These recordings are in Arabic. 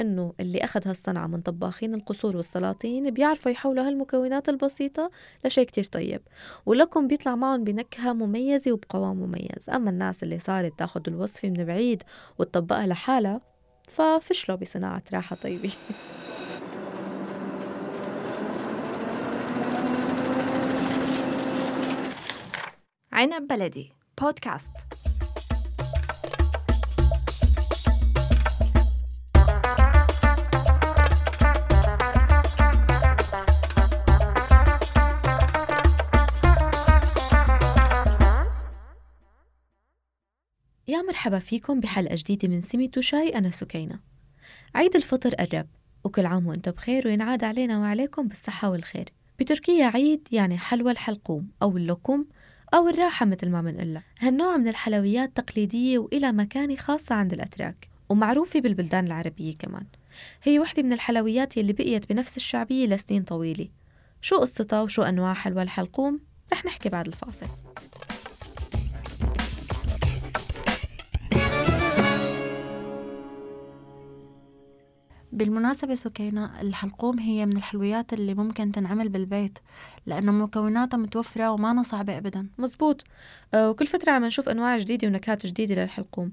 إنه اللي أخذ هالصنعة من طباخين القصور والسلاطين بيعرفوا يحولوا هالمكونات البسيطة لشيء كتير طيب ولكم بيطلع معهم بنكهة مميزة وبقوام مميز. أما الناس اللي صارت تاخد الوصفة من بعيد وتطبقها لحالها ففشلوا بصناعة راحة طيبة. عنب بلدي بودكاست يا مرحبا فيكم بحلقة جديدة من سميتو شاي أنا سكينة. عيد الفطر قرب وكل عام وأنتم بخير وينعاد علينا وعليكم بالصحة والخير. بتركيا عيد يعني حلوى الحلقوم أو اللكم أو الراحة مثل ما بنقلها هالنوع من الحلويات تقليدية وإلى مكانة خاصة عند الأتراك ومعروفة بالبلدان العربية كمان. هي وحدة من الحلويات يلي بقيت بنفس الشعبية لسنين طويلة. شو قصتها وشو أنواع حلوى الحلقوم؟ رح نحكي بعد الفاصل. بالمناسبة سكينة الحلقوم هي من الحلويات اللي ممكن تنعمل بالبيت لأنه مكوناتها متوفرة وما صعبة أبدا. مزبوط. آه، وكل فترة عم نشوف أنواع جديدة ونكهات جديدة للحلقوم.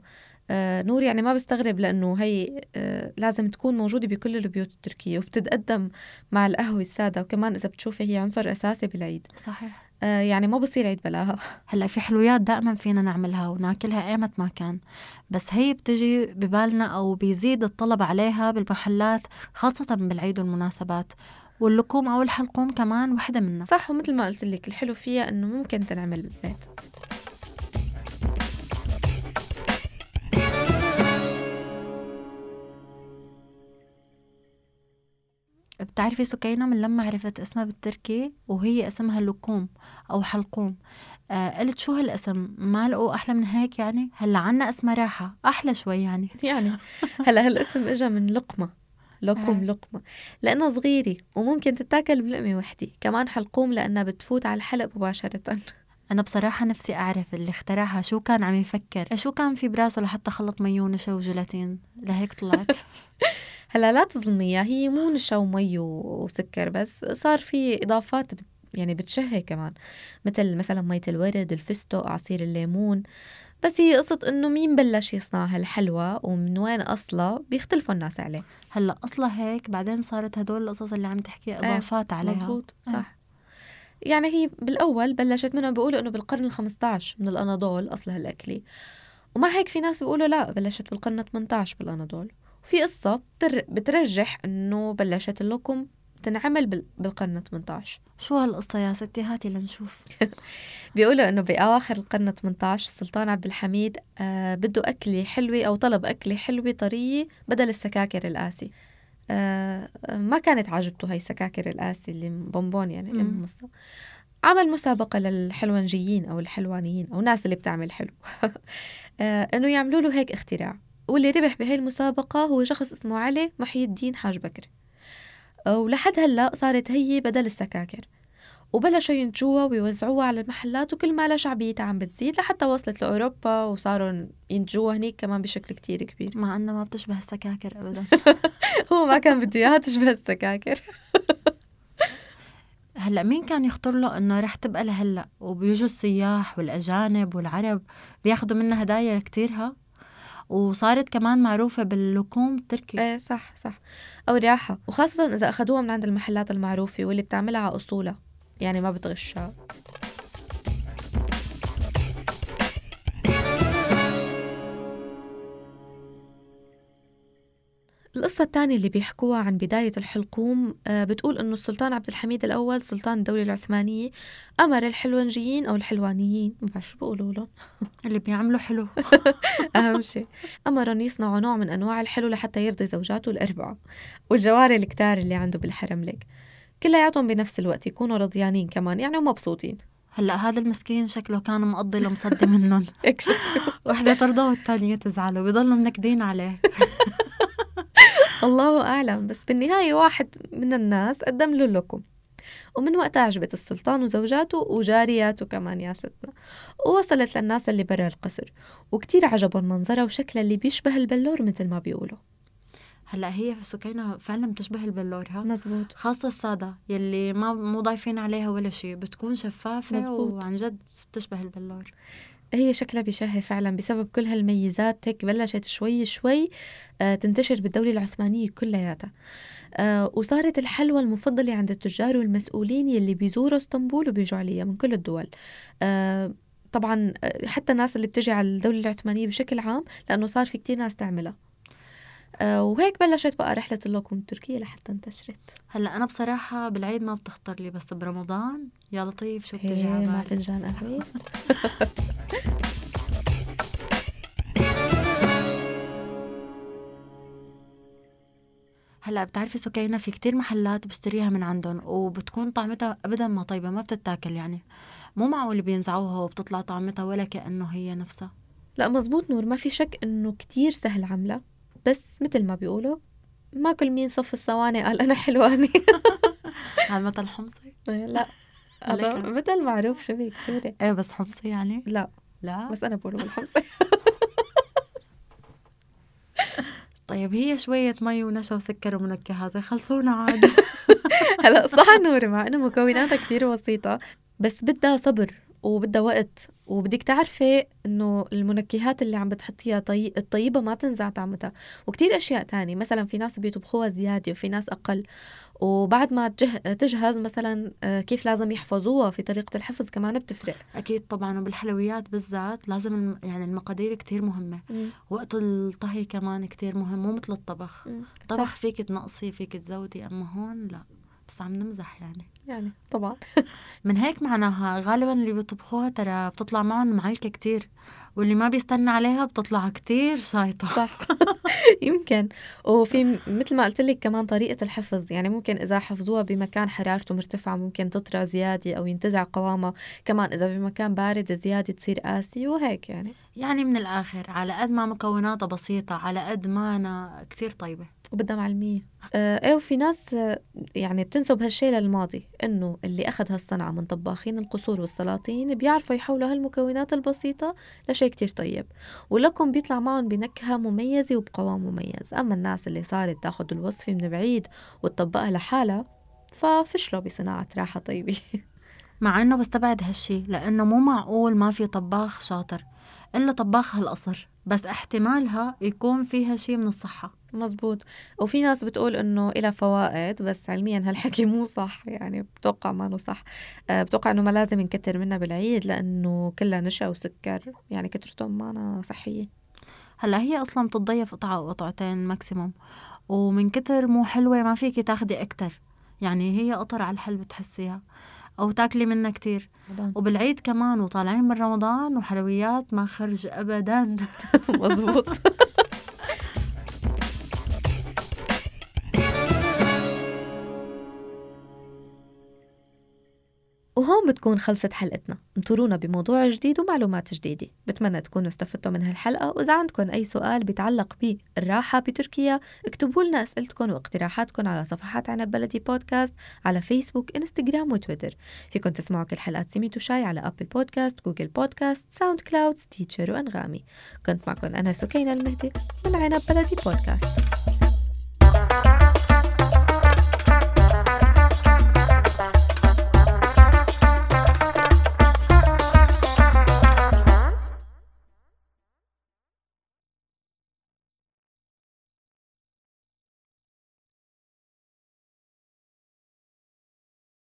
آه، نور يعني ما بستغرب لأنه هي آه، لازم تكون موجودة بكل البيوت التركية وبتتقدم مع القهوة السادة وكمان إذا بتشوفي هي عنصر أساسي بالعيد. صحيح. يعني ما بصير عيد بلاها. هلأ في حلويات دائما فينا نعملها وناكلها ايمت ما كان. بس هي بتجي ببالنا أو بيزيد الطلب عليها بالمحلات خاصة بالعيد والمناسبات. واللكوم أو الحلقوم كمان وحدة منها. صح ومثل ما قلت لك الحلو فيها إنه ممكن تنعمل بالبيت بتعرفي سكينة من لما عرفت اسمها بالتركي وهي اسمها لكوم أو حلقوم. آه قلت شو هالاسم؟ ما لقوا أحلى من هيك يعني؟ هلا عنا اسمها راحة أحلى شوي يعني. يعني هلا هالاسم اجى من لقمة لكم آه. لقمة. لأنها صغيرة وممكن تتاكل بلقمة وحدة كمان حلقوم لأنها بتفوت على الحلق مباشرة. أنا بصراحة نفسي أعرف اللي اخترعها شو كان عم يفكر؟ شو كان في براسه لحتى خلط مي ونشا وجيلاتين لهيك طلعت. هلا لا تظنيها هي مو نشا ومي وسكر بس صار في إضافات بت يعني بتشهي كمان. مثل مثلا مية الورد الفستق عصير الليمون. بس هي قصة إنه مين بلش يصنع هالحلوى ومن وين أصلها بيختلفوا الناس عليه. هلا أصلا هيك بعدين صارت هدول القصص اللي عم تحكي إضافات عليها. مزبوط آه. صح. يعني هي بالأول بلشت منهم بيقولوا إنه بالقرن الخمسة عشر من الأناضول أصل هالأكلة ومع هيك في ناس بيقولوا لا بلشت بالقرن 18 بالأناضول. وفي قصة بتر... بترجح إنه بلشت اللوكم تنعمل بال... بالقرن 18 شو هالقصة يا ستي؟ هاتي لنشوف. بيقولوا إنه بأواخر القرن 18 السلطان عبد الحميد آه بده أكلة حلوة أو طلب أكلة حلوة طرية بدل السكاكر القاسي. آه ما كانت عاجبته هاي السكاكر القاسي اللي بونبون يعني. مصة. عمل مسابقة للحلوانجيين أو الحلوانيين أو الناس اللي بتعمل حلو. آه إنه يعملوا له هيك اختراع. واللي ربح بهاي المسابقة هو شخص اسمه علي محي الدين حاج بكر. ولحد هلأ صارت هي بدل السكاكر. وبلشوا ينتجوها ويوزعوها على المحلات وكل ما لها شعبيتها عم بتزيد لحتى وصلت لأوروبا وصاروا ينتجوها هنيك كمان بشكل كتير كبير. مع أنها ما بتشبه السكاكر أبدا. هو ما كان بده إياها تشبه السكاكر. هلأ مين كان يخطر له إنه رح تبقى لهلأ؟ وبيجوا السياح والأجانب والعرب بياخذوا منها هدايا كتيرها وصارت كمان معروفة باللكوم التركي. إيه صح صح. أو راحة وخاصة إذا أخذوها من عند المحلات المعروفة واللي بتعملها على أصولها يعني ما بتغشها. القصة الثانية اللي بيحكوها عن بداية الحلقوم آه، بتقول إنه السلطان عبد الحميد الأول سلطان الدولة العثمانية أمر الحلوانجيين أو الحلوانيين. ما بعرف شو بيقولوا لهم اللي بيعملوا حلو. أهم شيء. أمرهم يصنعوا نوع من أنواع الحلو لحتى يرضي زوجاته الأربعة والجواري الكتار اللي عنده بالحرم لك كلياتهم بنفس الوقت يكونوا رضيانين كمان يعني ومبسوطين هلا هذا المسكين شكله كان مقضي له مصدي منهم وحدة ترضى والثانية تزعل وبيضلوا منكدين عليه. الله أعلم. بس بالنهاية واحد من الناس قدم له لكم ومن وقتها عجبت السلطان وزوجاته وجارياته كمان يا ستنا. ووصلت للناس اللي برا القصر. وكتير عجبهم منظرها وشكلها اللي بيشبه البلور مثل ما بيقولوا. هلأ هي سكينة فعلا بتشبه البلور ها؟ مزبوط خاصة السادة يلي ما مو ضايفين عليها ولا شيء بتكون شفافة مزبوط. وعن جد بتشبه البلور. هي شكلها بشهي فعلا بسبب كل هالميزات هيك بلشت شوي شوي آه، تنتشر بالدولة العثمانية كلياتها. آه، وصارت الحلوى المفضلة عند التجار والمسؤولين يلي بيزوروا اسطنبول وبيجوا عليها من كل الدول. آه، طبعا حتى الناس اللي بتجي على الدولة العثمانية بشكل عام لأنه صار في كتير ناس تعملها. وهيك بلشت بقى رحلة اللوكم التركية لحتى انتشرت. هلا أنا بصراحة بالعيد ما بتخطر لي بس برمضان يا لطيف شو بتجي هي على مع فنجان قهوة هلا بتعرفي سكينة في كتير محلات بشتريها من عندهم وبتكون طعمتها أبدا ما طيبة ما بتتاكل يعني. مو معقول بينزعوها وبتطلع طعمتها ولا كأنه هي نفسها. لا مزبوط نور ما في شك إنه كتير سهل عملها. بس مثل ما بيقولوا ما كل مين صف الصواني قال أنا حلواني. هذا مثل حمصي؟ لا. عليك. هذا مثل معروف شو بيك سوري. إيه بس حمصي يعني؟ لا. لا؟ بس أنا بقوله بالحمصة طيب هي شوية مي ونشا وسكر ومنكهات. يخلصونا عادي هلا صح نور مع إنه مكوناتها كتير بسيطة بس بدها صبر وبدها وقت. وبدك تعرفي إنه المنكهات اللي عم بتحطيها طي... الطيبة ما تنزع طعمتها. وكتير أشياء تانية مثلا في ناس بيطبخوها زيادة وفي ناس أقل. وبعد ما تجه... تجهز مثلا آه، كيف لازم يحفظوها في طريقة الحفظ كمان بتفرق. أكيد طبعا وبالحلويات بالذات لازم الم- يعني المقادير كتير مهمة. وقت الطهي كمان كتير مهم مو مثل الطبخ. طبخ فيك تنقصي فيك تزودي أما هون لا. بس عم نمزح يعني. يعني طبعا. من هيك معناها غالبا اللي بيطبخوها ترى بتطلع معهم معلكة كتير واللي ما بيستنى عليها بتطلع كتير شايطة. صح. يمكن. وفي مثل ما قلت لك كمان طريقة الحفظ يعني ممكن إذا حفظوها بمكان حرارته مرتفعة ممكن تطرى زيادة أو ينتزع قوامها كمان إذا بمكان بارد زيادة تصير قاسية وهيك يعني. يعني من الآخر على قد ما مكوناتها بسيطة على قد ما أنا كتير طيبة. وبدها معلمية. آه إيه وفي ناس آه، يعني بتنسب هالشي للماضي إنه اللي أخذ هالصنعة من طباخين القصور والسلاطين بيعرفوا يحولوا هالمكونات البسيطة لشي كتير طيب. ولكم بيطلع معهم بنكهة مميزة وبقوام مميز. أما الناس اللي صارت تاخد الوصفة من بعيد وتطبقها لحالها ففشلوا بصناعة راحة طيبة. مع إنه بستبعد هالشي لأنه مو معقول ما في طباخ شاطر إلا طباخ هالقصر. بس احتمالها يكون فيها شي من الصحة. مزبوط وفي ناس بتقول إنه إلها فوائد بس علميا هالحكي مو صح. يعني بتوقع ما إنه صح. آه، بتوقع إنه ما لازم نكتر منها بالعيد لأنه كلها نشا وسكر. يعني كترتهم ما صحية. هلأ هي أصلا بتتضيف قطعة أو قطعتين ماكسيموم ومن كتر مو حلوة ما فيكي تاخدي أكتر. يعني هي قطر على الحل بتحسيها أو تاكلي منها كتير. وبالعيد كمان وطالعين من رمضان وحلويات ما خرج ابدا. مزبوط وهون بتكون خلصت حلقتنا. انطرونا بموضوع جديد ومعلومات جديدة. بتمنى تكونوا استفدتوا من هالحلقة. وإذا عندكم أي سؤال بيتعلق بالراحة بتركيا اكتبوا لنا أسئلتكم واقتراحاتكم على صفحات عنب بلدي بودكاست على فيسبوك إنستغرام وتويتر. فيكم تسمعوا كل حلقات سميتو شاي على أبل بودكاست جوجل بودكاست ساوند كلاود ستيتشر وأنغامي. كنت معكم أنا سكينة المهدي من عنب بلدي بودكاست.